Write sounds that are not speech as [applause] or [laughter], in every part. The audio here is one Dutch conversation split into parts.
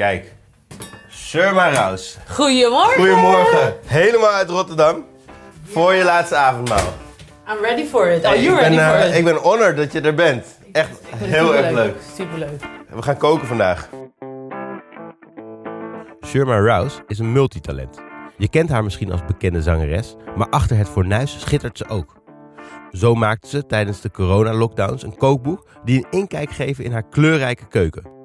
Kijk, Surma Raus. Goedemorgen. Goedemorgen. Helemaal uit Rotterdam. Voor je laatste avondmaal. I'm ready for it. Are you ik ready ben, for eh, it? Ik ben honored dat je er bent. Echt heel erg leuk. Superleuk. We gaan koken vandaag. Shirma Rouse is een multitalent. Je kent haar misschien als bekende zangeres, maar achter het fornuis schittert ze ook. Zo maakte ze tijdens de corona-lockdowns een kookboek die een inkijk geven in haar kleurrijke keuken.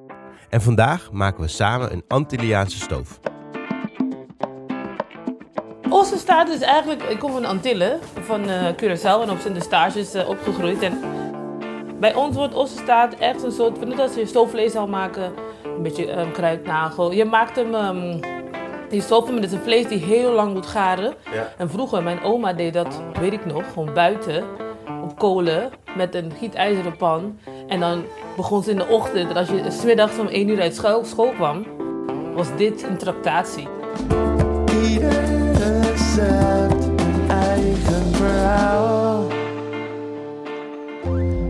En vandaag maken we samen een Antilliaanse stoof. Ossenstaart is eigenlijk... Ik kom van de Antillen, van eh Curaçao en op zijn de stages eh, opgegroeid. En bij ons wordt ossenstaart echt een soort... Net als je stoofvlees zal maken, een beetje ehm, kruidnagel. Je maakt hem... ehm die stoof hem, het is een vlees die heel lang moet garen. Ja. En vroeger, mijn oma deed dat, weet ik nog, gewoon buiten op kolen met een gietijzeren pan. En dan begon ze in de ochtend, en als je smiddags om 1 uur uit school, school kwam, was dit een tractatie. Ieder recept een eigen verhaal.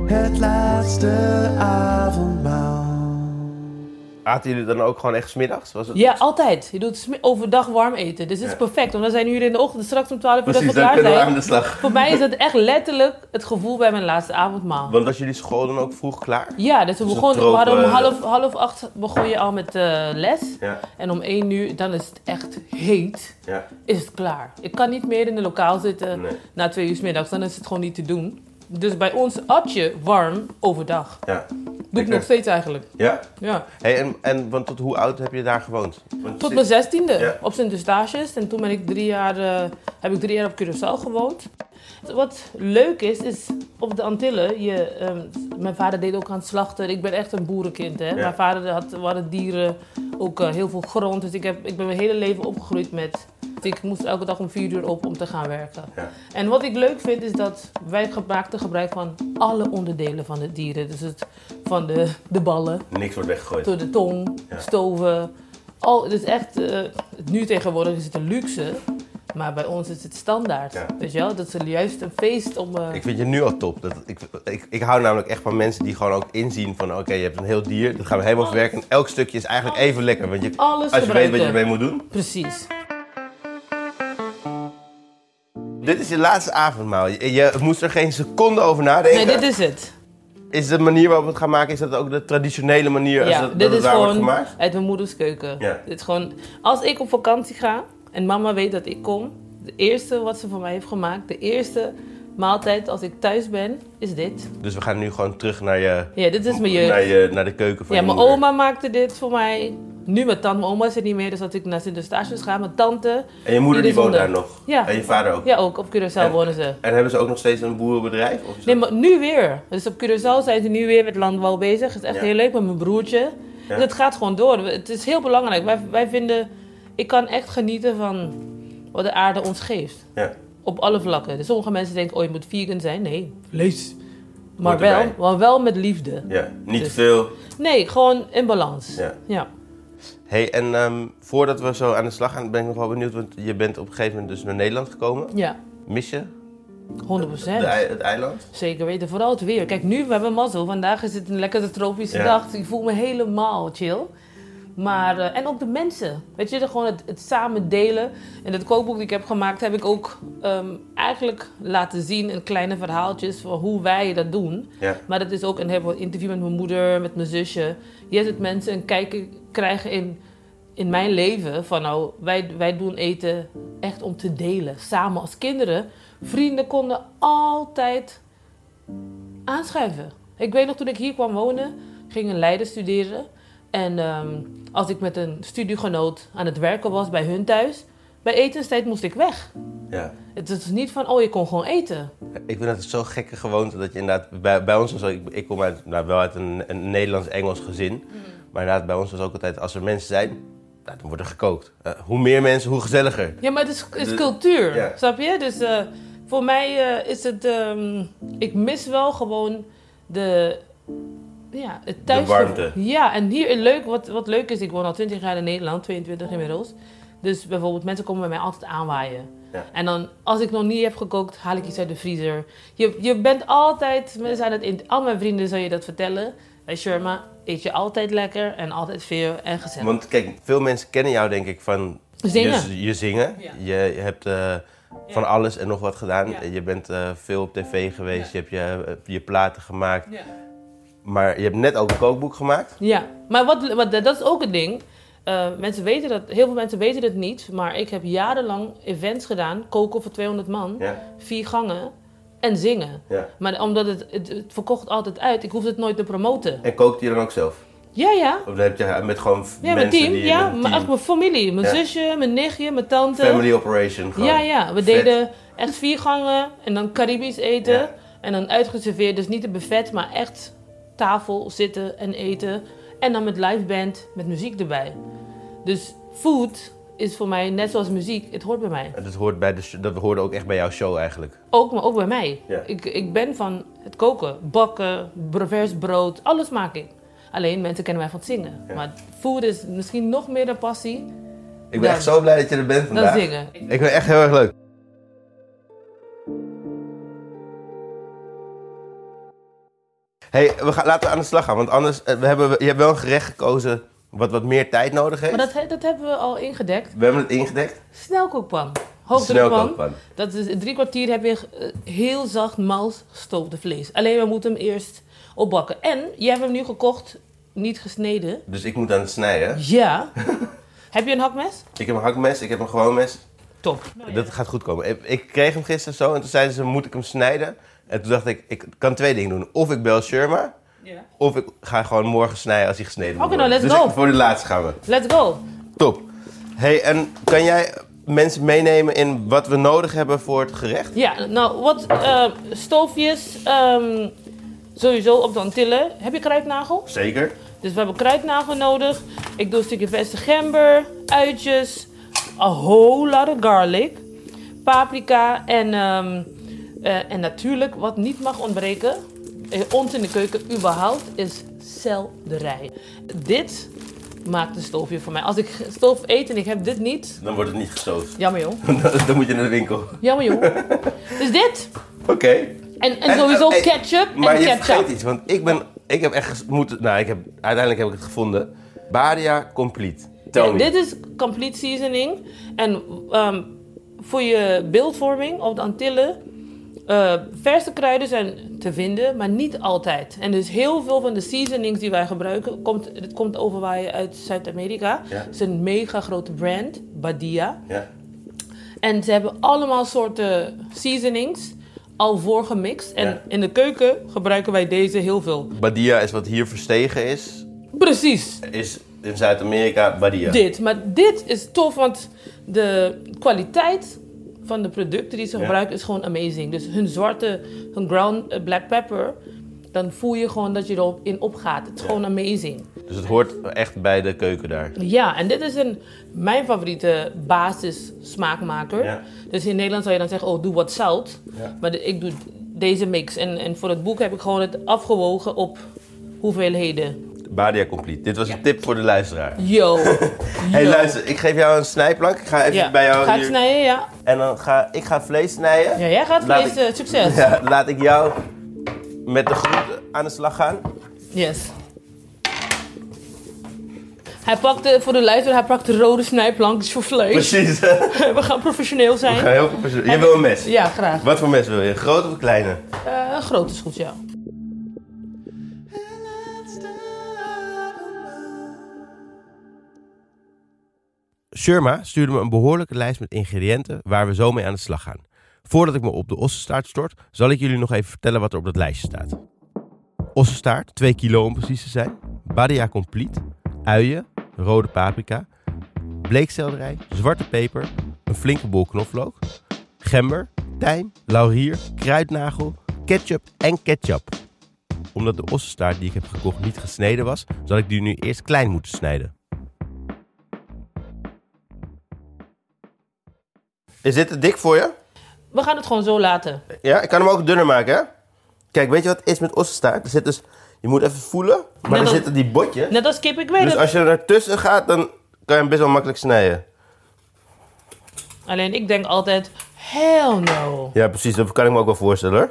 Het laatste avondmaal. Aten jullie dan ook gewoon echt smiddags? Was het... Ja, altijd. Je doet overdag warm eten. Dus het is perfect. Want dan zijn jullie in de ochtend straks om 12 uur dat we klaar we zijn. aan de slag. Voor mij is dat echt letterlijk het gevoel bij mijn laatste avondmaal. Want was jullie school dan ook vroeg klaar? Ja, dus we, Dus begonnen, we hadden om half, half acht begon je al met eh, les. Ja, En om één uur, dan is het echt heet, ja. is het klaar. Ik kan niet meer in een lokaal zitten Nee. na twee uur 's middags, dan is het gewoon niet te doen. Dus bij ons at je warm overdag. ja. Doe ik nog steeds eigenlijk. Ja? Ja. Hey, en, en want tot hoe oud heb je daar gewoond? Want Tot mijn zestiende Ja. op Sint Eustatius. En toen ben ik drie jaar, eh, heb ik drie jaar op Curaçao gewoond. Wat leuk is, is op de Antillen, je, ehm, mijn vader deed ook aan het slachten. Ik ben echt een boerenkind. Hè? Ja. Mijn vader had, we hadden dieren, ook eh, heel veel grond. Dus ik, heb, ik ben mijn hele leven opgegroeid met... Ik moest elke dag om vier uur op om te gaan werken. Ja. En wat ik leuk vind is dat wij maakten gebruik van alle onderdelen van de dieren. Dus het, van de, de ballen, Niks wordt weggegooid. door de tong, Ja. stoven. Al, het is echt, eh, nu tegenwoordig is het een luxe, maar bij ons is het standaard. Ja. Weet je wel, dat is juist een feest om... eh, Ik vind je nu al top. Dat, ik, ik, ik hou namelijk echt van mensen die gewoon ook inzien van... oké, je hebt een heel dier, dat gaan we helemaal verwerken. En elk stukje is eigenlijk even lekker. Want je, alles als je weet wat je ermee moet doen. Precies. Dit is je laatste avondmaal. Je, je moest er geen seconde over nadenken. Nee, dit is het. Is de manier waarop we het gaan maken, is dat ook de traditionele manier Ja, dat, dat dit het is gewoon uit mijn moeders keuken. Ja. Dit is gewoon, als ik op vakantie ga en mama weet dat ik kom, de eerste wat ze voor mij heeft gemaakt, de eerste maaltijd als ik thuis ben, is dit. Dus we gaan nu gewoon terug naar, je, Ja, dit is mijn jeugd. naar, je, naar de keuken van Ja, je mijn oma maakte dit voor mij. Nu mijn tante, mijn oma is er niet meer, dus als ik naar Sint-Eustatius ga, mijn tante. En je moeder die woont daar nog? Ja. En je vader ook? Ja, ook op Curaçao En- wonen ze. En hebben ze ook nog steeds een boerenbedrijf? Of is Nee, dat- maar nu weer. Dus op Curaçao zijn ze nu weer met landbouw bezig. Het is echt Ja. heel leuk met mijn broertje. Ja. Dus het gaat gewoon door. Het is heel belangrijk. Wij, wij vinden, ik kan echt genieten van wat de aarde ons geeft. Ja. Op alle vlakken. Dus sommige mensen denken, oh je moet vegan zijn. Nee, vlees. Maar wel, maar wel met liefde. ja, niet Dus- te veel. Nee, gewoon in balans. Ja. ja. Hey, en ehm, voordat we zo aan de slag gaan, ben ik nog wel benieuwd, want je bent op een gegeven moment dus naar Nederland gekomen. Ja, Mis je 100%. de, ei- het eiland? Zeker weten, vooral het weer. Kijk, nu we hebben mazzel. Vandaag is het een lekkere tropische Ja. dag. Dus ik voel me helemaal chill. Maar, eh, en ook de mensen. Weet je, gewoon het, het samen delen. In het kookboek dat ik heb gemaakt, heb ik ook ehm, eigenlijk laten zien in kleine verhaaltjes van hoe wij dat doen. Ja. Maar dat is ook een, een interview met mijn moeder, met mijn zusje. Je hebt mensen een kijken krijgen in, in mijn leven. Van nou, wij, wij doen eten echt om te delen. Samen als kinderen. Vrienden konden altijd aanschuiven. Ik weet nog toen ik hier kwam wonen, ging in Leiden studeren. En ehm, als ik met een studiegenoot aan het werken was bij hun thuis, bij etenstijd moest ik weg. Ja. Het is niet van, oh je kon gewoon eten. Ik vind het zo gekke gewoonte dat je inderdaad... Bij, bij ons was ook, ik, ik kom uit, nou, wel uit een, een Nederlands-Engels gezin. Mm. Maar inderdaad, bij ons was ook altijd, als er mensen zijn, nou, dan wordt er gekookt. Eh, hoe meer mensen, hoe gezelliger. Ja, maar het is, het is De- cultuur, ja. snap je? Dus eh, voor mij eh, is het, ehm, ik mis wel gewoon de, ja, het thuis. warmte. Ja, en hier leuk, wat, wat leuk is, ik woon al 20 jaar in Nederland, 22 inmiddels. Dus bijvoorbeeld mensen komen bij mij altijd aanwaaien. Ja. En dan, als ik nog niet heb gekookt, haal ik iets uit de vriezer. Je, je bent altijd, mensen zijn het in, al mijn vrienden zal je dat vertellen. Bij Sherma eet je altijd lekker en altijd veel en gezellig. Want kijk, veel mensen kennen jou denk ik van Zingen. Je, je zingen. Ja. Je, je hebt eh, van alles en nog wat gedaan. Ja. Je bent eh, veel op tv geweest. Ja. Je hebt je, eh, je platen gemaakt. Maar je hebt net ook een kookboek gemaakt. Ja, maar wat, wat, dat is ook een ding. Eh, mensen weten dat, heel veel mensen weten het niet, maar ik heb jarenlang events gedaan, koken voor 200 man, Ja. vier gangen en zingen. ja. Maar omdat het, het, het verkocht altijd uit, ik hoefde het nooit te promoten. En kookt je dan ook zelf? Ja, ja. Of dan heb je met gewoon Ja, mensen team. die Ja, maar team- echt mijn familie. Mijn Ja. zusje, mijn nichtje, mijn tante. Family operation gewoon. Ja, ja. We Vet. deden echt vier gangen en dan Caribisch eten. En dan uitgeserveerd. Dus niet een buffet, maar echt tafel zitten en eten. En dan met live band, met muziek erbij. Dus food is voor mij net zoals muziek. Het hoort bij mij. En Dat, hoort bij de, dat hoorde ook echt bij jouw show eigenlijk. Ook, maar ook bij mij. Ja. Ik, ik ben van het koken, bakken, vers brood. Alles maak ik. Alleen mensen kennen mij van het zingen. Ja. Maar food is misschien nog meer een passie Ik ben Dan- echt zo blij dat je er bent dan vandaag. zingen. Ik vind het echt heel erg leuk. Hey, we gaan, laten we aan de slag gaan. Want anders, eh, we hebben, je hebt wel een gerecht gekozen wat wat meer tijd nodig heeft. Maar dat, dat hebben we al ingedekt. We hebben het ingedekt. Snelkookpan. Snelkookpan. Dat is drie kwartier heb je eh, heel zacht mals gestoofde vlees. Alleen we moeten hem eerst opbakken. En jij hebt hem nu gekocht, niet gesneden. Dus ik moet aan het snijden. Ja. [laughs] heb je een hakmes? Ik heb een hakmes, ik heb een gewoon mes. Top. Dat gaat goed komen. Ik kreeg hem gisteren zo en toen zeiden ze, moet ik hem snijden? En toen dacht ik, ik kan twee dingen doen. Of ik bel Sherma, Ja. of ik ga gewoon morgen snijden als hij gesneden moet Oké, nou, let's dus go. ik- voor de laatste gaan we. Let's go. Top. Hey, en kan jij mensen meenemen in wat we nodig hebben voor het gerecht? Ja, nou wat eh, stoofjes. ehm, sowieso op de Antillen. Heb je kruidnagel? Zeker. Dus we hebben kruidnagel nodig. Ik doe een stukje verse gember, uitjes, a whole lot of garlic, paprika en, ehm, eh, en natuurlijk wat niet mag ontbreken, eh, ons in de keuken überhaupt, is selderij. Dit maakt een stoofje voor mij. Als ik stoof eet en ik heb dit niet, Dan wordt het niet gestoofd. [laughs] jammer joh, Dan moet je naar de winkel. jammer joh. Dus dit. Oké. En, en En, sowieso eh, eh, ketchup Maar en je ketchup. vergeet iets, want ik ben, ik heb echt moeten, nou ik heb, uiteindelijk heb ik het gevonden. Badia Complete. Tel Ja, me. dit is complete seasoning. En ehm, voor je beeldvorming op de Antillen, eh, verse kruiden zijn te vinden, maar niet altijd. En dus heel veel van de seasonings die wij gebruiken, komt, het komt overwaaien uit Zuid-Amerika. Ja. Het is een mega grote brand, Badia. Ja. En ze hebben allemaal soorten seasonings al voorgemixt. En Ja. in de keuken gebruiken wij deze heel veel. Badia is wat hier verstegen is. Precies. Is in Zuid-Amerika Badia. Dit. Maar dit is tof, want de kwaliteit van de producten die ze gebruiken is gewoon amazing. Dus hun zwarte, hun ground eh, black pepper, dan voel je gewoon dat je erop in opgaat. Het is gewoon amazing. Dus het hoort echt bij de keuken daar. Ja, en dit is een, mijn favoriete basis smaakmaker. Dus in Nederland zou je dan zeggen, oh, doe wat zout. Maar ik doe deze mix. En, en voor het boek heb ik gewoon het afgewogen op hoeveelheden. Badia Complete. Dit was een tip voor de luisteraar. [laughs] Yo. Hey, luister, ik geef jou een snijplank. Ik ga even Ja. bij jou Ga ik hier- snijden, ja. En dan ga ik ga vlees snijden. Ja, jij gaat Laat vlees, ik- eh, succes. [laughs] Ja, laat ik jou met de groenten aan de slag gaan. Yes. Hij pakte, voor de luisteraar, hij pakte rode snijplankjes voor vlees. Precies. [laughs] We gaan professioneel zijn. Ga heel professioneel. Je wil een mes. Ja, graag. Wat voor mes wil je? Groot of kleine? Eh, een grote is goed, ja. Sherma stuurde me een behoorlijke lijst met ingrediënten waar we zo mee aan de slag gaan. Voordat ik me op de ossenstaart stort, zal ik jullie nog even vertellen wat er op dat lijstje staat. Ossenstaart, 2 kilo om precies te zijn. Badia Complete, uien, rode paprika, bleekselderij, zwarte peper, een flinke bol knoflook, gember, tijm, laurier, kruidnagel, ketchup en ketchup. Omdat de ossenstaart die ik heb gekocht niet gesneden was, zal ik die nu eerst klein moeten snijden. Is dit te dik voor je? We gaan het gewoon zo laten. Ja, ik kan hem ook dunner maken, hè? Kijk, weet je wat het is met ossenstaart? Er zit dus, je moet even voelen, maar Net er als- zitten die botjes. Net als kip, ik weet Dus het. als je er naartussen gaat, dan kan je hem best wel makkelijk snijden. Alleen ik denk altijd, hell no. Ja, precies, dat kan ik me ook wel voorstellen hoor.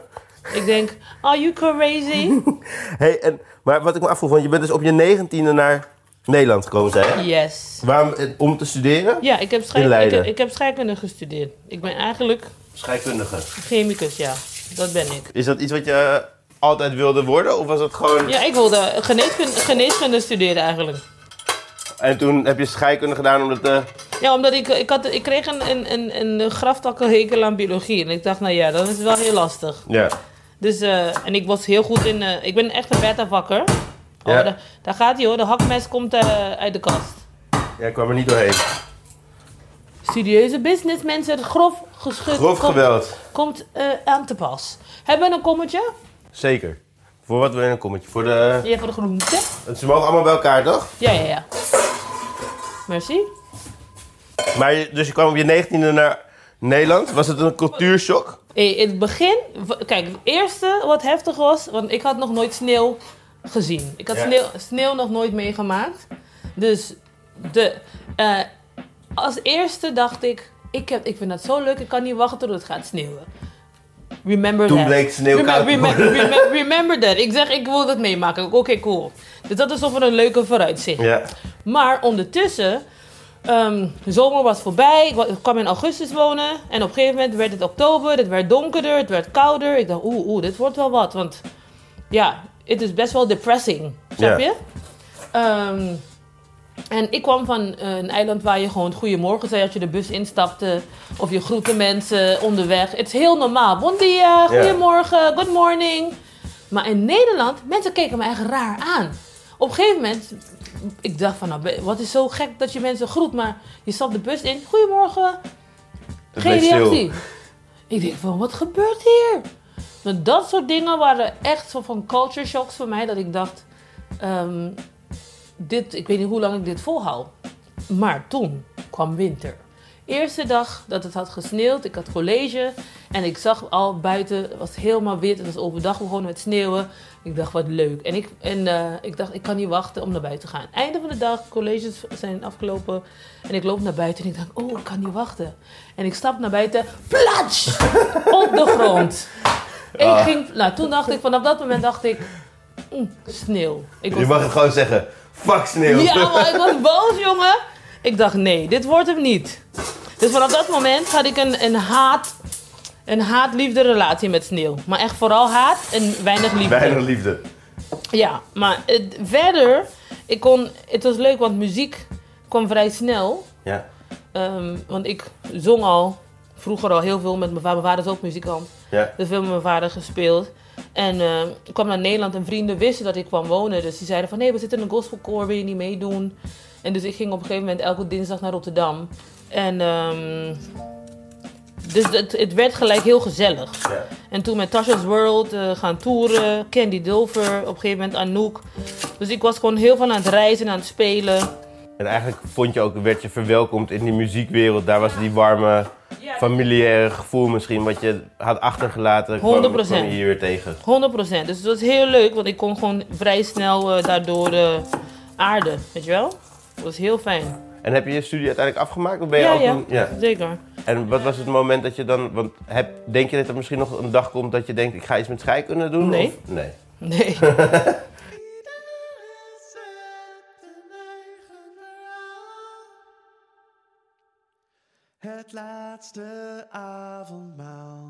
Ik denk, are you crazy? [laughs] Hey, en, maar wat ik me afvroeg, want je bent dus op je negentiende naar Nederland gekomen, zei je? Yes. Waarom? eh, Om te studeren? Ja, ik heb, In ik, heb, ik heb scheikunde gestudeerd. Ik ben eigenlijk Scheikundige. chemicus, ja. Dat ben ik. Is dat iets wat je altijd wilde worden? Of was dat gewoon... Ja, ik wilde geneeskunde, geneeskunde studeren eigenlijk. En toen heb je scheikunde gedaan omdat... eh Ja, omdat ik, ik, had, ik kreeg een, een, een, een graftakkenhekel aan biologie. En ik dacht, nou ja, dan is het wel heel lastig. ja. Dus, eh, en ik was heel goed in... eh, ik ben echt een beta-vakker. Oh, Ja. daar, daar gaat hij hoor. De hakmes komt eh, uit de kast. ja, ik kwam er niet doorheen. Serieuze business, mensen. Grof geschud. Grof komt- geweld. Komt eh, aan te pas. Hebben we een kommetje? Zeker. Voor wat wil je een kommetje? Voor de... Ja, voor de groente. Ze mogen allemaal bij elkaar, toch? Ja, ja, ja. Merci. Maar dus je kwam op je negentiende naar Nederland. Was het een cultuurshock? Hey, in het begin, kijk, het eerste wat heftig was, want ik had nog nooit sneeuw gezien. Ik had Ja. sneeuw, sneeuw nog nooit meegemaakt. Dus de, eh, als eerste dacht ik, ik, heb, ik vind dat zo leuk, ik kan niet wachten tot het gaat sneeuwen. Remember Toen that. bleek sneeuw Remem- koud te remem- worden. remem- remember that. Ik zeg, ik wil dat meemaken. Oké, cool. Dus dat is toch wel een leuke vooruitzicht. Ja. Maar ondertussen, ehm, de zomer was voorbij. Ik kwam in augustus wonen. En op een gegeven moment werd het oktober. Het werd donkerder, het werd kouder. Ik dacht, oeh, oeh, dit wordt wel wat. Want ja, het is best wel depressing. Snap je? Ehm, en ik kwam van eh, een eiland waar je gewoon goedemorgen zei als je de bus instapte. Of je groette mensen onderweg. Het is heel normaal. Bon dia, goedemorgen, good morning. Maar in Nederland, mensen keken me echt raar aan. Op een gegeven moment, ik dacht van, nou, wat is zo gek dat je mensen groet. Maar je stapt de bus in, goedemorgen. Geen reactie. Ik denk van, wat gebeurt hier? Nou, dat soort dingen waren echt zo van culture shocks voor mij. Dat ik dacht, ehm, dit, ik weet niet hoe lang ik dit volhoud. Maar toen kwam winter. Eerste dag dat het had gesneeuwd, ik had college en ik zag al buiten, het was helemaal wit, het was overdag begonnen met sneeuwen. Ik dacht, wat leuk. En ik, en, eh, ik dacht, ik kan niet wachten om naar buiten te gaan. Einde van de dag, colleges zijn afgelopen en ik loop naar buiten en ik dacht, oh, ik kan niet wachten. En ik stap naar buiten, platsch, [laughs] op de grond. Ik Ah. ging, nou, toen dacht ik, vanaf dat moment dacht ik, mm, sneeuw. Ik Je mag het gewoon zeggen. Fuck sneeuw. ja, maar ik was boos, jongen. Ik dacht, nee, dit wordt hem niet. Dus vanaf dat moment had ik een, een haat... Een haat-liefde relatie met sneeuw. Maar echt vooral haat en weinig liefde. Weinig liefde. Ja, maar het, verder... Ik kon, het was leuk, want muziek kwam vrij snel. Ja. Ehm, want ik zong al vroeger al heel veel met mijn vader. Mijn vader is ook muzikant. Ja. Dus veel met mijn vader gespeeld. En eh, ik kwam naar Nederland en vrienden wisten dat ik kwam wonen. Dus die zeiden van, nee, we zitten in een gospelkoor, wil je niet meedoen? En dus ik ging op een gegeven moment elke dinsdag naar Rotterdam. En ehm, dus het, het werd gelijk heel gezellig. Ja. En toen met Tasha's World eh, gaan toeren, Candy Dulver, op een gegeven moment Anouk. Dus ik was gewoon heel veel aan het reizen en aan het spelen. En eigenlijk vond je ook, werd je verwelkomd in die muziekwereld. Daar was die warme, familiaire gevoel misschien wat je had achtergelaten. kwam- 100%. kwam je hier weer tegen. 100%. Dus het was heel leuk, want ik kon gewoon vrij snel eh, daardoor eh, aarden, weet je wel? Dat was heel fijn. En heb je je studie uiteindelijk afgemaakt? Of ben je Ja, ook ja, een- ja. zeker. En wat was het moment dat je dan... Want heb, denk je dat er misschien nog een dag komt dat je denkt... ik ga iets met scheikunde doen? Nee. Of, nee. Nee. [laughs] Het laatste avondmaal.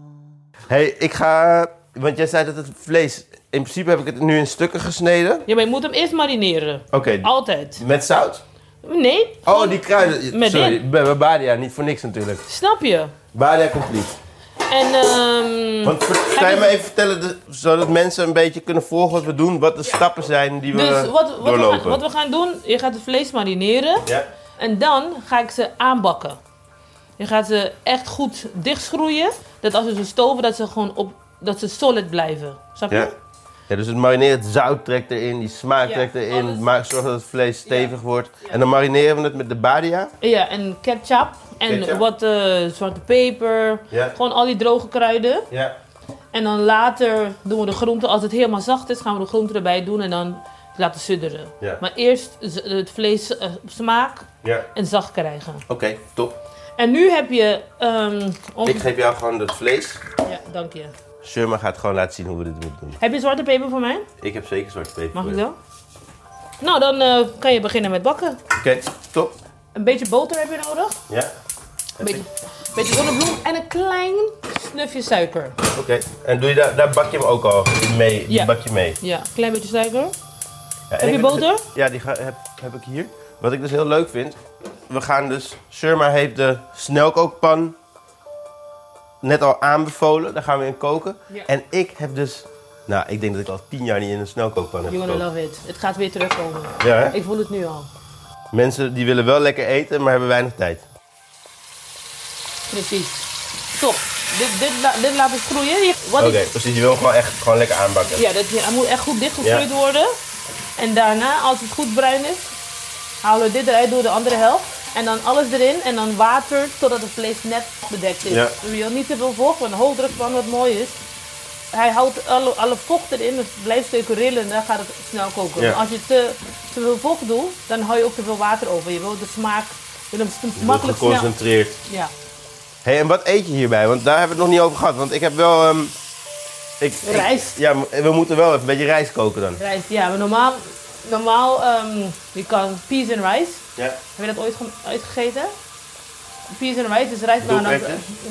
hey, ik ga... Want jij zei dat het vlees... In principe heb ik het nu in stukken gesneden. Ja, maar je moet hem eerst marineren. Oké, Altijd. met zout? Nee. Oh, die kruiden. Met Sorry, dit. bij Badia, niet voor niks natuurlijk. Snap je? Badia complete. En ehm Want ver- kan je me even vertellen, de- zodat mensen een beetje kunnen volgen wat we doen, wat de stappen zijn die we dus wat, wat, we doorlopen? gaan, wat we gaan doen, je gaat het vlees marineren. Ja, En dan ga ik ze aanbakken. Je gaat ze echt goed dichtschroeien. Dat als we ze stoven, dat ze gewoon op, dat ze solid blijven. Snap je? ja. ja, dus het marineren, het zout trekt erin, die smaak Ja, trekt erin, alles. maak, zorg dat het vlees stevig wordt. En dan marineren we het met de Badia. Ja, en ketchup. En Ketchup. wat eh, zwarte peper. Ja. Gewoon al die droge kruiden. Ja. En dan later doen we de groenten. Als het helemaal zacht is, gaan we de groenten erbij doen en dan laten sudderen. Ja. Maar eerst het vlees op smaak ja. en zacht krijgen. Oké, top. En nu heb je... ehm Ik geef jou gewoon het vlees. Ja, dank je. Sherma gaat gewoon laten zien hoe we dit moeten doen. Heb je zwarte peper voor mij? Ik heb zeker zwarte peper. Mag ik zo? Nou, dan eh, kan je beginnen met bakken. Oké, top. Een beetje boter heb je nodig. Ja. Een beetje, ik. beetje zonnebloem en een klein snufje suiker. Oké. En doe je daar, daar bak je hem ook al mee? Die Ja. bak je mee? Ja, een klein beetje suiker. Ja, Heb je ik- boter? Ja, die ga, heb, heb ik hier. Wat ik dus heel leuk vind. We gaan dus... Sherma heeft de snelkookpan net al aanbevolen. Daar gaan we in koken. Ja. En ik heb dus... Nou, ik denk dat ik al tien jaar niet in een snelkookpan heb You're gonna love it. Het gaat weer terugkomen. Ja, hè? Ik voel het nu al. Mensen die willen wel lekker eten, maar hebben weinig tijd. Precies. Top. Dit, dit, dit laat ik groeien. Oké, precies. Je wil gewoon echt gewoon lekker aanbakken. ja, dat, moet echt goed dichtgegroeid Ja. worden. En daarna, als het goed bruin is, halen we dit eruit door de andere helft. En dan alles erin en dan water totdat het vlees net bedekt is. Ja. Je wil niet te veel vocht, want een hoogdrukpan wat mooi is. Hij houdt alle, alle vocht erin, het blijft steken rillen en dan gaat het snel koken. Ja. Als je te, te veel vocht doet, dan hou je ook te veel water over. Je wil de smaak, je wil hem makkelijk snel. geconcentreerd. Ja. hey, en wat eet je hierbij? Want daar hebben we het nog niet over gehad. Want ik heb wel... ehm, ik, ik- Rijst. ja, we moeten wel even een beetje rijst koken dan. Rijst, ja, maar normaal, normaal ehm, je kan peas en rice. Ja. Heb je dat ooit ge- uitgegeten? Peas en rice is rijst, dan,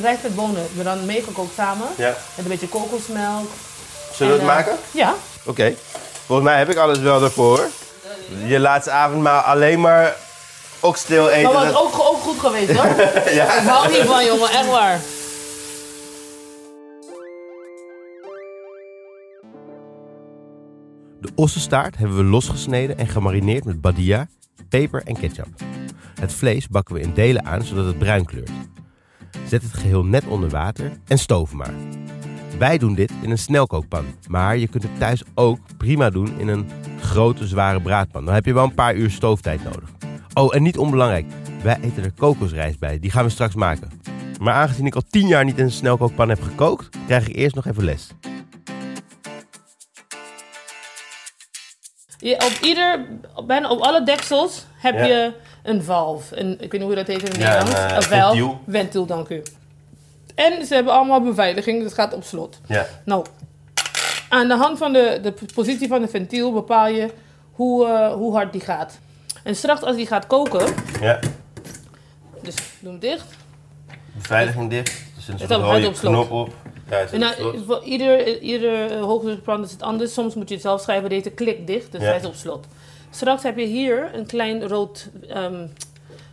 rijst met bonen. Maar dan meegekookt samen. Ja. Met een beetje kokosmelk. Zullen we het eh, maken? Ja. Oké. Volgens mij heb ik alles wel daarvoor. Je laatste avondmaal alleen maar okstil eten. Maar was dat- ook, ook goed geweest hoor. [laughs] ja. Ik hou niet van jongen, echt waar. De ossenstaart hebben we losgesneden en gemarineerd met badia, peper en ketchup. Het vlees bakken we in delen aan zodat het bruin kleurt. Zet het geheel net onder water en stoof maar. Wij doen dit in een snelkookpan, maar je kunt het thuis ook prima doen in een grote zware braadpan. Dan heb je wel een paar uur stooftijd nodig. Oh, en niet onbelangrijk, wij eten er kokosrijst bij, die gaan we straks maken. Maar aangezien ik al 10 jaar niet in een snelkookpan heb gekookt, krijg ik eerst nog even les. Op ieder, op, bijna op alle deksels heb Ja. je een valve. Een, ik weet niet hoe dat heet in het Ja, Nederlands. een, eh, een valve. ventiel. Dank u. En ze hebben allemaal beveiliging, dus het gaat op slot. Ja. Nou, aan de hand van de, de positie van de ventiel bepaal je hoe, eh, hoe hard die gaat. En straks als die gaat koken, Ja. dus doe hem dicht. Beveiliging dicht. Dus een soort rode op slot. knop op. Ja, En dan, voor ieder, ieder hoogdrukbrand is het anders. Soms moet je het zelf schrijven, deze klik dicht, dus hij is op slot. Straks heb je hier een klein rood,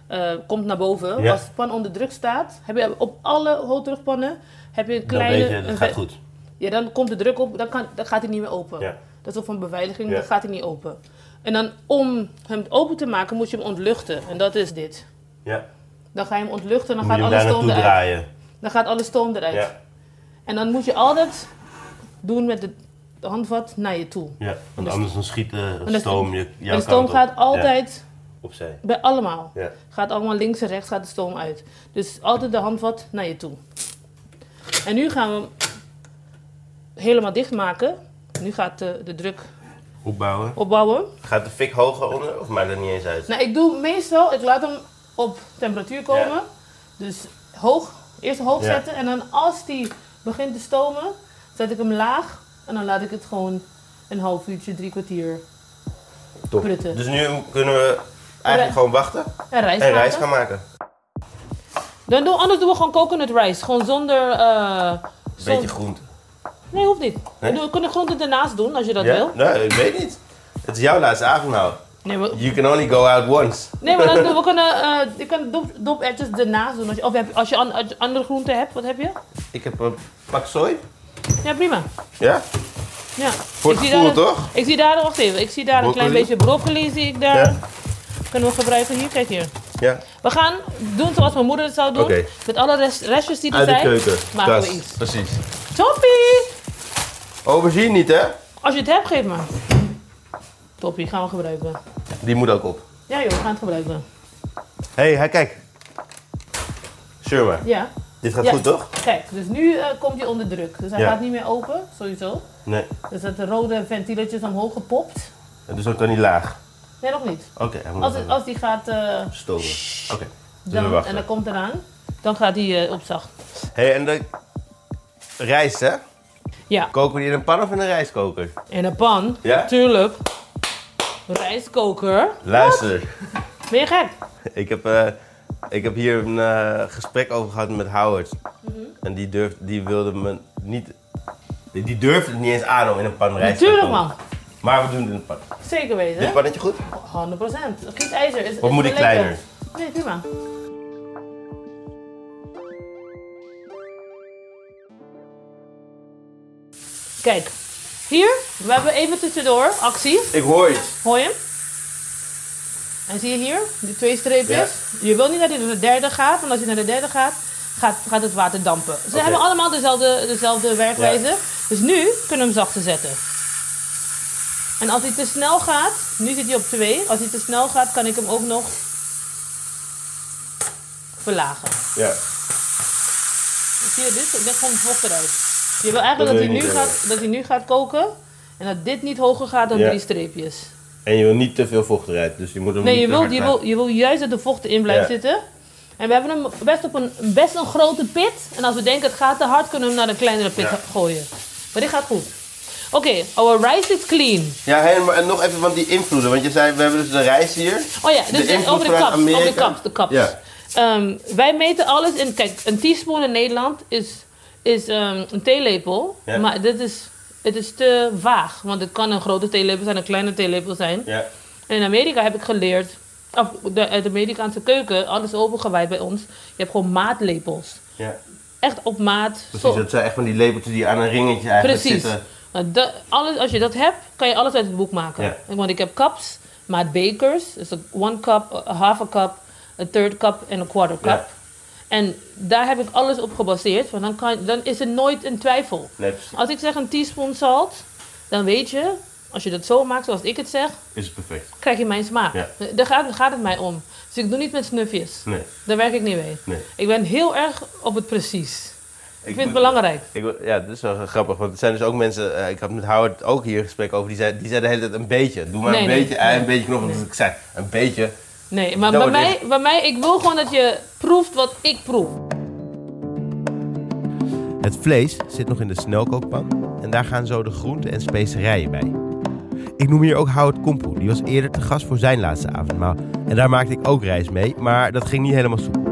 eh, komt naar boven. Ja. Als de pan onder druk staat, heb je op alle hoogdrukpannen heb je een Dan kleine... je, een dat gaat goed. Ja, dan komt de druk op, dan, kan, dan gaat hij niet meer open. Ja. Dat is ook van beveiliging, Ja. dan gaat hij niet open. En dan om hem open te maken, moet je hem ontluchten. En dat is dit. Ja. Dan ga je hem ontluchten en Dan dan moet gaat alle stoom eruit. Dan gaat alle stoom eruit. En dan moet je altijd doen met de handvat naar je toe. ja. Want de- anders dan schiet de stoom je en de stoom op. gaat altijd, Ja, opzij. bij allemaal, Ja. gaat allemaal links en rechts gaat de stoom uit. Dus altijd de handvat naar je toe. En nu gaan we hem helemaal dicht maken. Nu gaat de, de druk Opbouwen. opbouwen. Gaat de fik hoger onder of maakt dat niet eens uit? Nou, ik doe meestal, ik laat hem op temperatuur komen. Ja. Dus hoog, eerst hoog Ja. zetten. En dan als die begint te stomen, zet ik hem laag. En dan laat ik het gewoon een half uurtje, drie kwartier Top. prutten. Dus nu kunnen we eigenlijk gewoon wachten En rijst en maken. rijst gaan maken. Dan doen, anders doen we gewoon coconut rice. Gewoon zonder... eh, zon- Beetje groente. Nee, hoeft niet. Nee? We kunnen groenten ernaast doen, als je dat ja? wil. Nee, ik weet niet. Het is jouw laatste avondmaal. Nee, maar, You can only go out once. nee, maar dan, [laughs] we kunnen... eh je kan dop, doperwtjes ernaast doen. Als je, of heb, als je an- andere groenten hebt, wat heb je? Ik heb een pak sooi. Ja, prima. Ja? Ja. Voor het Ik gevoel, daar toch? Ik zie daar, wacht even, ik zie daar een klein beetje broccoli, zie ik daar. Ja. Kunnen we gebruiken hier, kijk hier. Ja. We gaan doen zoals mijn moeder het zou doen. Met alle rest, restjes die er Uit de zijn, keuken. maken Tas. we iets. Precies. Toppie! Aubergine niet, hè? Als je het hebt, geef maar. Toppie, gaan we gebruiken. Die moet ook op. Ja joh, we gaan het gebruiken. Hé, hey, kijk. Sherma, Ja, dit gaat Ja. goed, toch? kijk, dus nu eh, komt hij onder druk. Dus hij Ja. gaat niet meer open, sowieso. Nee. Dus dat de rode ventieletjes omhoog gepopt. Dus ook dan niet laag. Nee, nog niet. Oké, moet Als, als die gaat eh, stomen. Oké, dus dan, en dan komt eraan, dan gaat hij eh, op zacht. Hé, hey, en de rijst, hè? Ja, Koken we die in een pan of in een rijstkoker? in een pan. Ja? Tuurlijk. Rijstkoker. Luister, Ben je gek? ik heb, eh, ik heb hier een eh, gesprek over gehad met Howard. Mhm. En die, durf, die wilde me niet... Die, die durfde het niet eens aan om in een pan rijst te Natuurlijk man. Maar we doen het in een pan. Zeker weten. Dit pannetje goed? 100%. Gietijzer is, Of moet lekker. kleiner? Nee, prima. Kijk, hier, we hebben even tussendoor actie. Ik hoor iets. Hoor je hem? En zie je hier, die twee streepjes? Je wil niet dat hij naar de derde gaat, want als hij naar de derde gaat, gaat, gaat het water dampen. Ze hebben allemaal dezelfde, dezelfde werkwijze. Dus nu kunnen we hem zachter zetten. En als hij te snel gaat, nu zit hij op 2. Als hij te snel gaat, kan ik hem ook nog verlagen. Ja. Zie je dit? Ik leg gewoon vocht eruit. Je wil eigenlijk Dat hij nu gaat, dat hij nu gaat koken. En dat dit niet hoger gaat dan Ja. drie streepjes. En je wil niet te veel vocht eruit, dus je moet hem Nee, niet je te wil, hard je, wil, je wil juist dat de vocht erin blijft Ja. zitten. En we hebben hem best op een, best een grote pit. En als we denken het gaat te hard, kunnen we hem naar een kleinere pit Ja. gooien. Maar dit gaat goed. Oké, our rice is clean. Ja, helemaal. En nog even, want die invloeden. Want je zei, we hebben dus de rijst hier. Oh ja, dus De over de kaps. Over de kaps, de kaps. Ja. Ehm, wij meten alles in. Kijk, een teaspoon in Nederland is, is ehm, een theelepel. Ja. Maar dit is, het is te vaag. Want het kan een grote theelepel zijn, een kleine theelepel zijn. Ja. En in Amerika heb ik geleerd, of de, uit de Amerikaanse keuken, alles opengewijd bij ons. Je hebt gewoon maatlepels. ja. Echt op maat. Precies, dat zijn echt van die lepeltjes die aan een ringetje eigenlijk Precies. zitten. Nou, alles, als je dat hebt, kan je alles uit het boek maken. Ja. Want ik heb cups, maat bakers. Dus een one cup, a half a cup, a third cup en een quarter cup. En daar heb ik alles op gebaseerd. Want dan, kan, dan is er nooit een twijfel. Nee. Als ik zeg een teaspoon salt, dan weet je, als je dat zo maakt zoals ik het zeg, Is het perfect. krijg je mijn smaak. Ja. Daar, gaat, daar gaat het mij om. Dus ik doe niet met snufjes. Nee. Daar werk ik niet mee. Nee. Ik ben heel erg op het precies. Ik vind het belangrijk. Ik, ja, dat is wel grappig, want er zijn dus ook mensen, eh, ik had met Howard ook hier een gesprek over, die zei, die zei de hele tijd een beetje. Doe maar een beetje, ei, een beetje knop. Dus ik zei, een beetje. Nee, maar Dat bij mij, bij mij, ik wil gewoon dat je proeft wat ik proef. Het vlees zit nog in de snelkookpan en daar gaan zo de groenten en specerijen bij. Ik noem hier ook Howard Kompoe, die was eerder te gast voor zijn laatste avondmaal. En daar maakte ik ook rijst mee, maar dat ging niet helemaal soepel.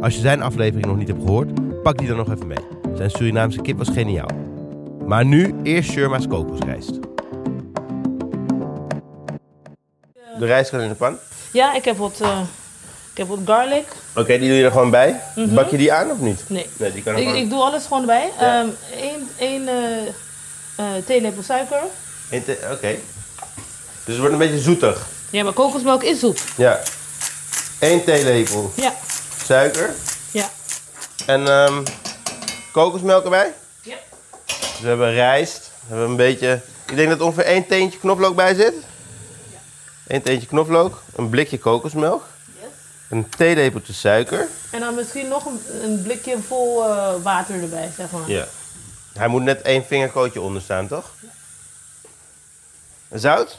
Als je zijn aflevering nog niet hebt gehoord, pak die dan nog even mee. Zijn Surinaamse kip was geniaal. Maar nu eerst Sherma's kokosrijst. De rijst kan in de pan. Ja, ik heb wat, eh, ik heb wat garlic. Oké, die doe je er gewoon bij. Bak je die aan of niet? Nee, Nee, die kan ik, gewoon... ik doe alles gewoon erbij. Ja. Eén één, één eh, eh, theelepel suiker. Eén Oké. Dus het wordt een beetje zoetig. Ja, maar kokosmelk is zoet. Ja. Eén theelepel Ja, suiker. ja. En ehm, kokosmelk erbij. ja. Dus we hebben rijst. We hebben een beetje... Ik denk dat er ongeveer één teentje knoflook bij zit. Eén teentje knoflook. Een blikje kokosmelk. Yes. Een theelepeltje suiker. En dan misschien nog een, een blikje vol eh, water erbij, zeg maar. Ja. Hij moet net één vingerkootje onder staan, toch? Zout?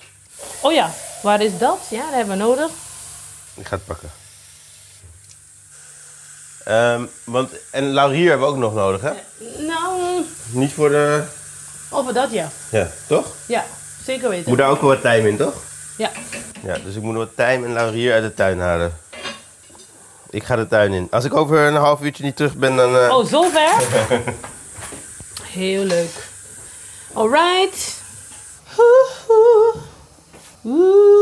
Oh ja, waar is dat? Ja, dat hebben we nodig. Ik ga het pakken. Ehm, want, en laurier hebben we ook nog nodig, hè? Nou, Niet voor de... over dat ja. Ja, toch? Ja, zeker weten. Moet daar ook wel wat tijm in, toch? Ja. Ja, dus ik moet wat tijm en laurier uit de tuin halen. Ik ga de tuin in. Als ik over een half uurtje niet terug ben, dan... eh, Oh, zover? [laughs] Heel leuk. Alright. Woehoe. Woehoe.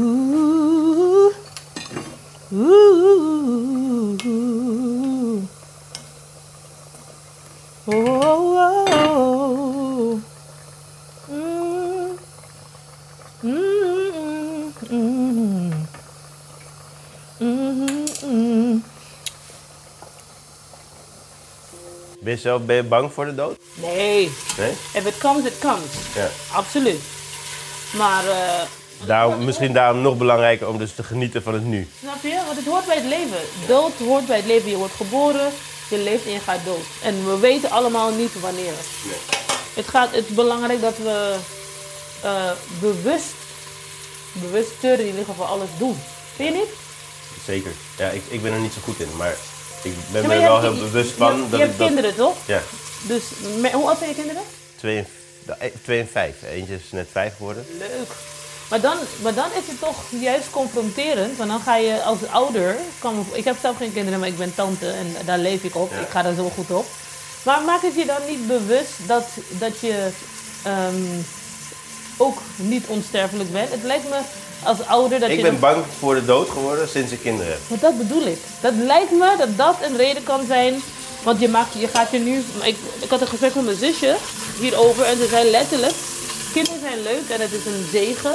Woehoe. Woehoe. Oh, oh, oh. Mm. Mm, mm, mm, mm. Ben, je zelf, ben je bang voor de dood? Nee, Nee? if it comes, it comes. Ja. Absoluut. Maar, Daarom, misschien daarom nog belangrijker om dus te genieten van het nu. snap je? Want het hoort bij het leven. Dood hoort bij het leven. Je wordt geboren, je leeft en je gaat dood. En we weten allemaal niet wanneer. Het, gaat, het is belangrijk dat we eh, bewust, bewuster in ieder geval alles doen. Vind je niet? Zeker. Ja, ik, ik ben er niet zo goed in, maar Ik ben Ja, er je wel heel je- bewust je van hebt- Je dat hebt dat... kinderen, toch? Ja, Dus hoe oud zijn je kinderen? twee eh, twee en vijf. Eentje is net vijf geworden. Leuk. Maar dan, maar dan is het toch juist confronterend. Want dan ga je als ouder. Kan ik heb zelf geen kinderen, maar ik ben tante en daar leef ik op. Ja. Ik ga daar zo goed op. Maar maak het je dan niet bewust dat, dat je ehm, ook niet onsterfelijk bent? Het lijkt me als ouder dat Ik je. ben bang voor de dood geworden sinds ik kinderen heb. Maar dat bedoel ik. Dat lijkt me dat dat een reden kan zijn. Want je, maakt, je gaat je nu. Ik, ik had een gesprek met mijn zusje hierover en ze zei letterlijk: Kinderen zijn leuk en het is een zegen.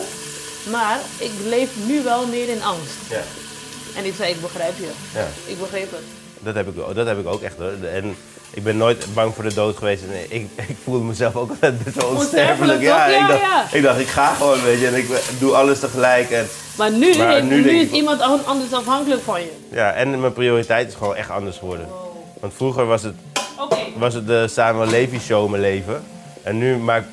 Maar ik leef nu wel meer in angst. Ja. En ik zei: Ik begrijp je. ja. Ik begreep het. Dat heb, ik, dat heb ik ook echt hoor. En ik ben nooit bang voor de dood geweest. En ik, ik voelde mezelf ook altijd best wel onsterfelijk. Ja, ik, dacht, ja. ik dacht, ik ga gewoon, weet je. En ik doe alles tegelijk. En, Maar nu, Maar nu is ik- iemand an- anders afhankelijk van je. ja, en mijn prioriteit is gewoon echt anders geworden. Want vroeger was het, Oké. was het de Samuel Levy show mijn leven. En nu maakt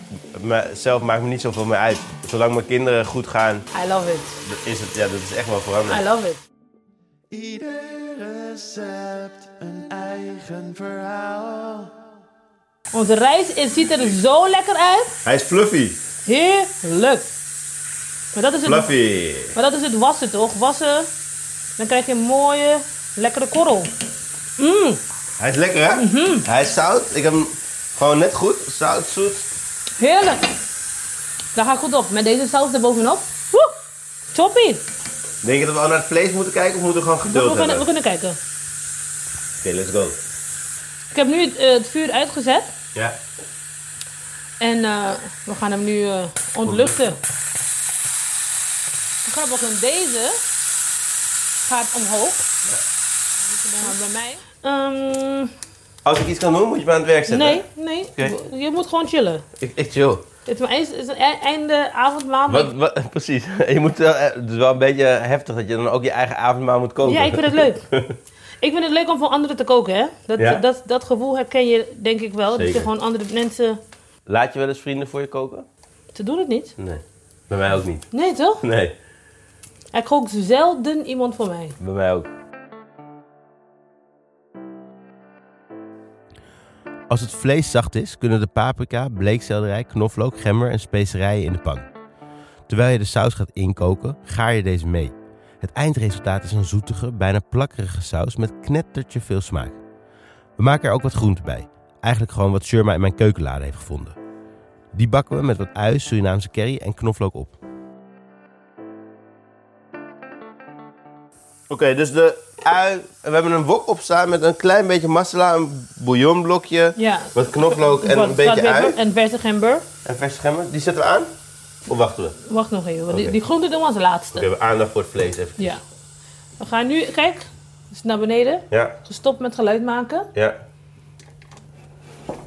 zelf maakt me niet zoveel meer uit. Zolang mijn kinderen goed gaan, I love it. is het, ja, dat is echt wel veranderd. I love it. Recept een eigen verhaal. Onze rijst het ziet er zo lekker uit. Hij is fluffy. Heerlijk. Maar dat is het Fluffy. Maar dat is het wassen toch? Wassen, dan krijg je een mooie, lekkere korrel. Mmm, Hij is lekker hè? Mhm. Hij is zout. Ik heb hem gewoon net goed. Zout, zoet. heerlijk. Daar ga ik goed op. Met deze saus erbovenop. Woe, toppie. Denk je dat we al naar het vlees moeten kijken of moeten we gewoon We, geduld kunnen, we hebben? kunnen kijken. Oké, let's go. Ik heb nu het, eh, het vuur uitgezet. Ja. En eh, we gaan hem nu eh, ontluchten. Grappig, en deze gaat omhoog. Maar bij mij... Ehm, Als ik iets kan doen, moet je me aan het werk zetten. nee, nee. Je moet gewoon chillen. Ik, ik chill. Het is, een e- einde avondmaal. Wat, wat, [laughs] precies. Je moet eh, het is wel een beetje heftig dat je dan ook je eigen avondmaal moet koken. Ja, ik vind het leuk. [laughs] ik vind het leuk om voor anderen te koken, hè? Dat, Ja? dat, dat gevoel herken je, denk ik wel. Dat je gewoon andere mensen. Laat je wel eens vrienden voor je koken? Ze doen het niet. Nee. Bij mij ook niet. Nee, toch? Nee, Er kookt zelden iemand voor mij. bij mij ook. Als het vlees zacht is, kunnen de paprika, bleekselderij, knoflook, gember en specerijen in de pan. Terwijl je de saus gaat inkoken, gaar je deze mee. Het eindresultaat is een zoetige, bijna plakkerige saus met knettertje veel smaak. We maken er ook wat groenten bij. Eigenlijk gewoon wat Shurma in mijn keukenlade heeft gevonden. Die bakken we met wat ui, Surinaamse curry en knoflook op. Oké, dus de ui. We hebben een wok opstaan met een klein beetje masala, een bouillonblokje, Ja. wat knoflook en Wat een beetje ui. En verse gember. En verse gember. Die zetten we aan? Of wachten we? Wacht nog even, want die, die groenten doen we als laatste. we hebben aandacht voor het vlees even. Ja. We gaan nu, kijk, naar beneden. Ja, Gestopt met geluid maken. ja.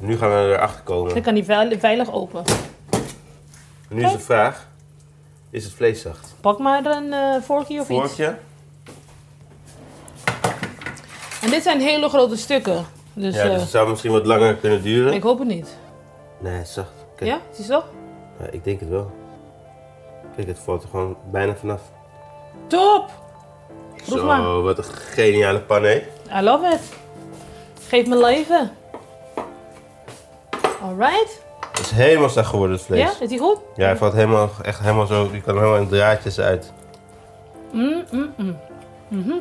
Nu gaan we erachter komen. Dan kan die veil- veilig open. Nu is de vraag: is het vlees zacht? Pak maar een eh vorkje of iets. Vorkje? En dit zijn hele grote stukken. Dus, Ja, eh, dus het zou misschien wat langer kunnen duren. ik hoop het niet. Nee, het is zacht. Kijk. Ja, zie je zo? Ja, ik denk het wel. Kijk, het valt er gewoon bijna vanaf. Top! Proef Zo, maar. wat een geniale pan, hè? I love it. Geef me leven. Alright. Het is helemaal zacht geworden, het vlees. Ja, is die goed? Ja, hij valt helemaal, echt helemaal zo, je kan helemaal in draadjes uit. Mm, mm, mm. Mhm.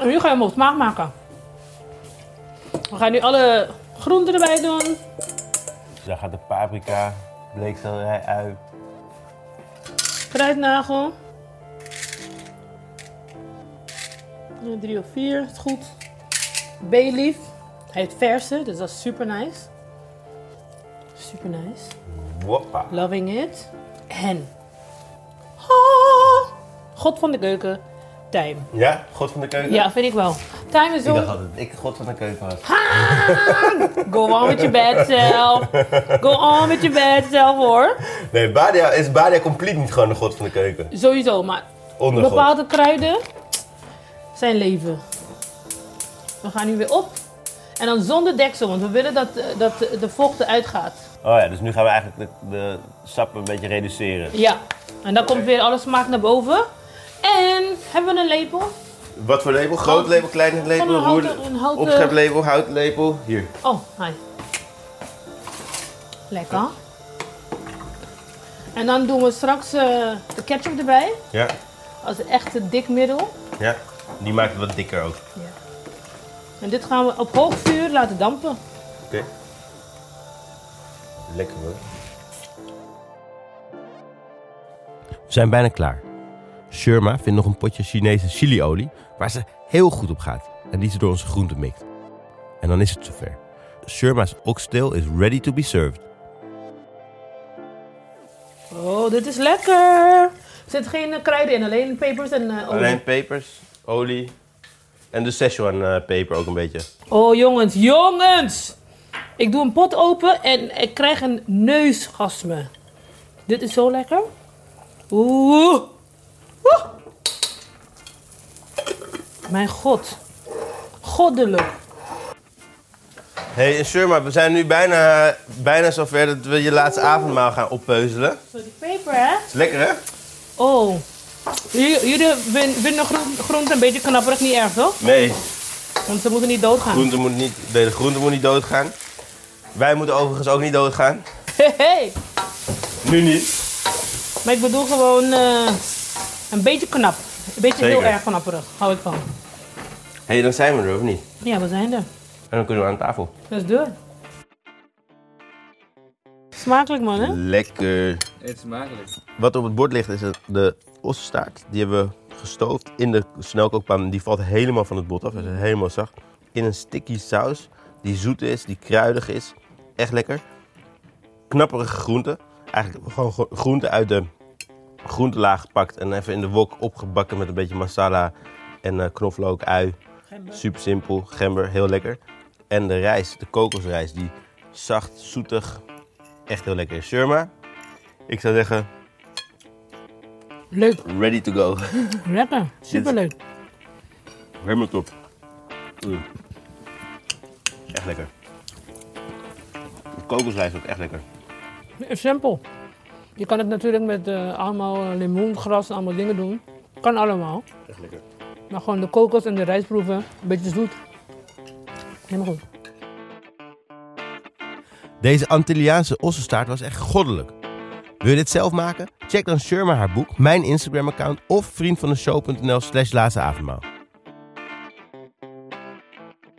En nu ga je hem op smaak maken. We gaan nu alle groenten erbij doen. Daar gaat de paprika, bleekselderij, ui. Kruidnagel. Drie of vier, is goed. Bayleaf. Hij heeft verse, dus dat is super nice. Super nice. Woppa. Loving it. En. Ah, God van de keuken. Time. Ja, god van de keuken? Ja, vind ik wel. Time is Ik dacht zo. altijd dat ik god van de keuken was. Go on with your bad self. Go on with your bad self hoor. Nee, Badia, is Badia compleet niet gewoon de god van de keuken? Sowieso, maar Ondergod. bepaalde kruiden zijn leven. We gaan nu weer op. En dan zonder deksel, want we willen dat, eh, dat de vocht eruit gaat. Oh ja, dus nu gaan we eigenlijk de, de sap een beetje reduceren. Ja. En dan komt weer alle smaak naar boven. En hebben we een lepel? Wat voor label? Groot label, klein label, Gewoon een houten- roer- een houten- opscheplabel, houtlabel. Hier. Oh, hi. Lekker. En dan doen we straks eh, de ketchup erbij. Ja, Als een echte dik middel. ja. Die maakt het wat dikker ook. Ja. En dit gaan we op hoog vuur laten dampen. Oké. Lekker hoor. We zijn bijna klaar. Sherma vindt nog een potje Chinese chiliolie waar ze heel goed op gaat. En die ze door onze groenten mikt. En dan is het zover. Sherma's oxtail is ready to be served. Oh, dit is lekker. Er zit geen eh, kruiden in, alleen pepers en eh, olie. Alleen pepers, olie en de Szechuan eh, peper ook een beetje. Oh jongens, jongens! Ik doe een pot open en ik krijg een neusgasme. Dit is zo lekker. Oeh. Mijn god. Goddelijk. hey, en Sherma, we zijn nu bijna, bijna zover dat we je laatste avondmaal gaan oppeuzelen. Zo die peper, hè? Is lekker hè? Oh. Jullie jullie vin- vinden groen- groenten een beetje knapperig, niet erg toch? Nee, Want ze moeten niet doodgaan. groente moet niet, nee, de groente moet niet doodgaan. Wij moeten overigens ook niet doodgaan. Hey, hey. Nu niet. Maar ik bedoel gewoon eh, een beetje knap. Een beetje heel erg knapperig, hou ik van. Hé, hey, dan zijn we er of niet? Ja, we zijn er. En dan kunnen we aan tafel. Let's do it. Smakelijk man, hè? Lekker. Het is smakelijk. Wat op het bord ligt is de ossenstaart. Die hebben we gestoofd in de snelkookpan. Die valt helemaal van het bot af. Hij is helemaal zacht. In een sticky saus. Die zoet is, die kruidig is. Echt lekker. Knapperige groenten. Eigenlijk gewoon gro- groenten uit de groentelaag gepakt. En even in de wok opgebakken met een beetje masala en eh, knoflook, ui. Super simpel. Gember, heel lekker. En de rijst, de kokosrijst. Die zacht, zoetig. Echt heel lekker. Sherma, ik zou zeggen, Leuk. ready to go. [laughs] Lekker. Superleuk. Helemaal top. Mm. Echt lekker. De kokosrijst ook echt lekker. Simpel. Je kan het natuurlijk met eh, allemaal eh, limoengras en allemaal dingen doen. Kan allemaal. Echt lekker. Maar gewoon de kokos en de rijst proeven. Een beetje zoet. Helemaal goed. Deze Antilliaanse ossenstaart was echt goddelijk. Wil je dit zelf maken? Check dan Sherma haar boek, mijn Instagram-account of vriendvandeshow.nl slash laatste avondmaal.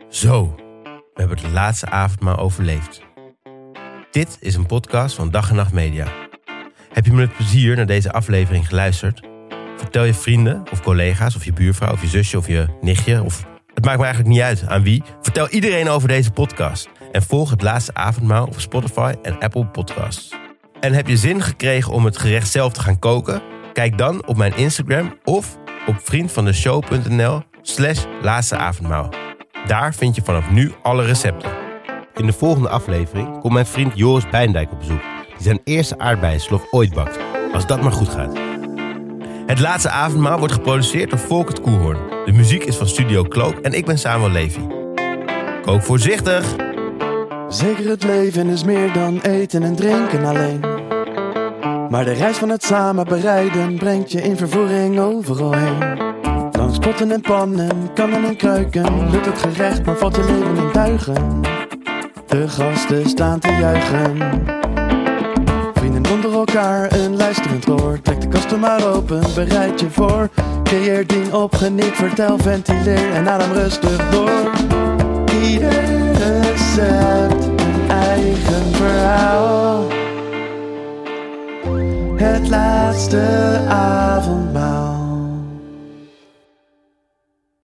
Zo, we hebben het laatste avondmaal overleefd. Dit is een podcast van Dag en Nacht Media. Heb je met plezier naar deze aflevering geluisterd? Vertel je vrienden of collega's of je buurvrouw of je zusje of je nichtje of... Het maakt me eigenlijk niet uit aan wie. Vertel iedereen over deze podcast. En volg het laatste avondmaal op Spotify en Apple Podcasts. En heb je zin gekregen om het gerecht zelf te gaan koken? Kijk dan op mijn Instagram of op vriendvandeshow.nl slash laatste avondmaal. Daar vind je vanaf nu alle recepten. In de volgende aflevering komt mijn vriend Joris Bijndijk op bezoek. Die zijn eerste aardbeienslof ooit bakt. Als dat maar goed gaat. Het laatste avondmaal wordt geproduceerd door Volkert Koehoorn. De muziek is van Studio Cloak en ik ben Samuel Levy. Kook voorzichtig! Zeker het leven is meer dan eten en drinken alleen. Maar de reis van het samen bereiden brengt je in vervoering overal heen. Langs potten en pannen, kannen en kruiken, lukt het gerecht, maar valt je leven in duigen. De gasten staan te juichen. Onder elkaar, een luisterend oor. Trek de kasten maar open, bereid je voor. Creëer dien op, geniet, vertel, ventileer en adem rustig door. Ieder recept een eigen verhaal. Het laatste avondmaal.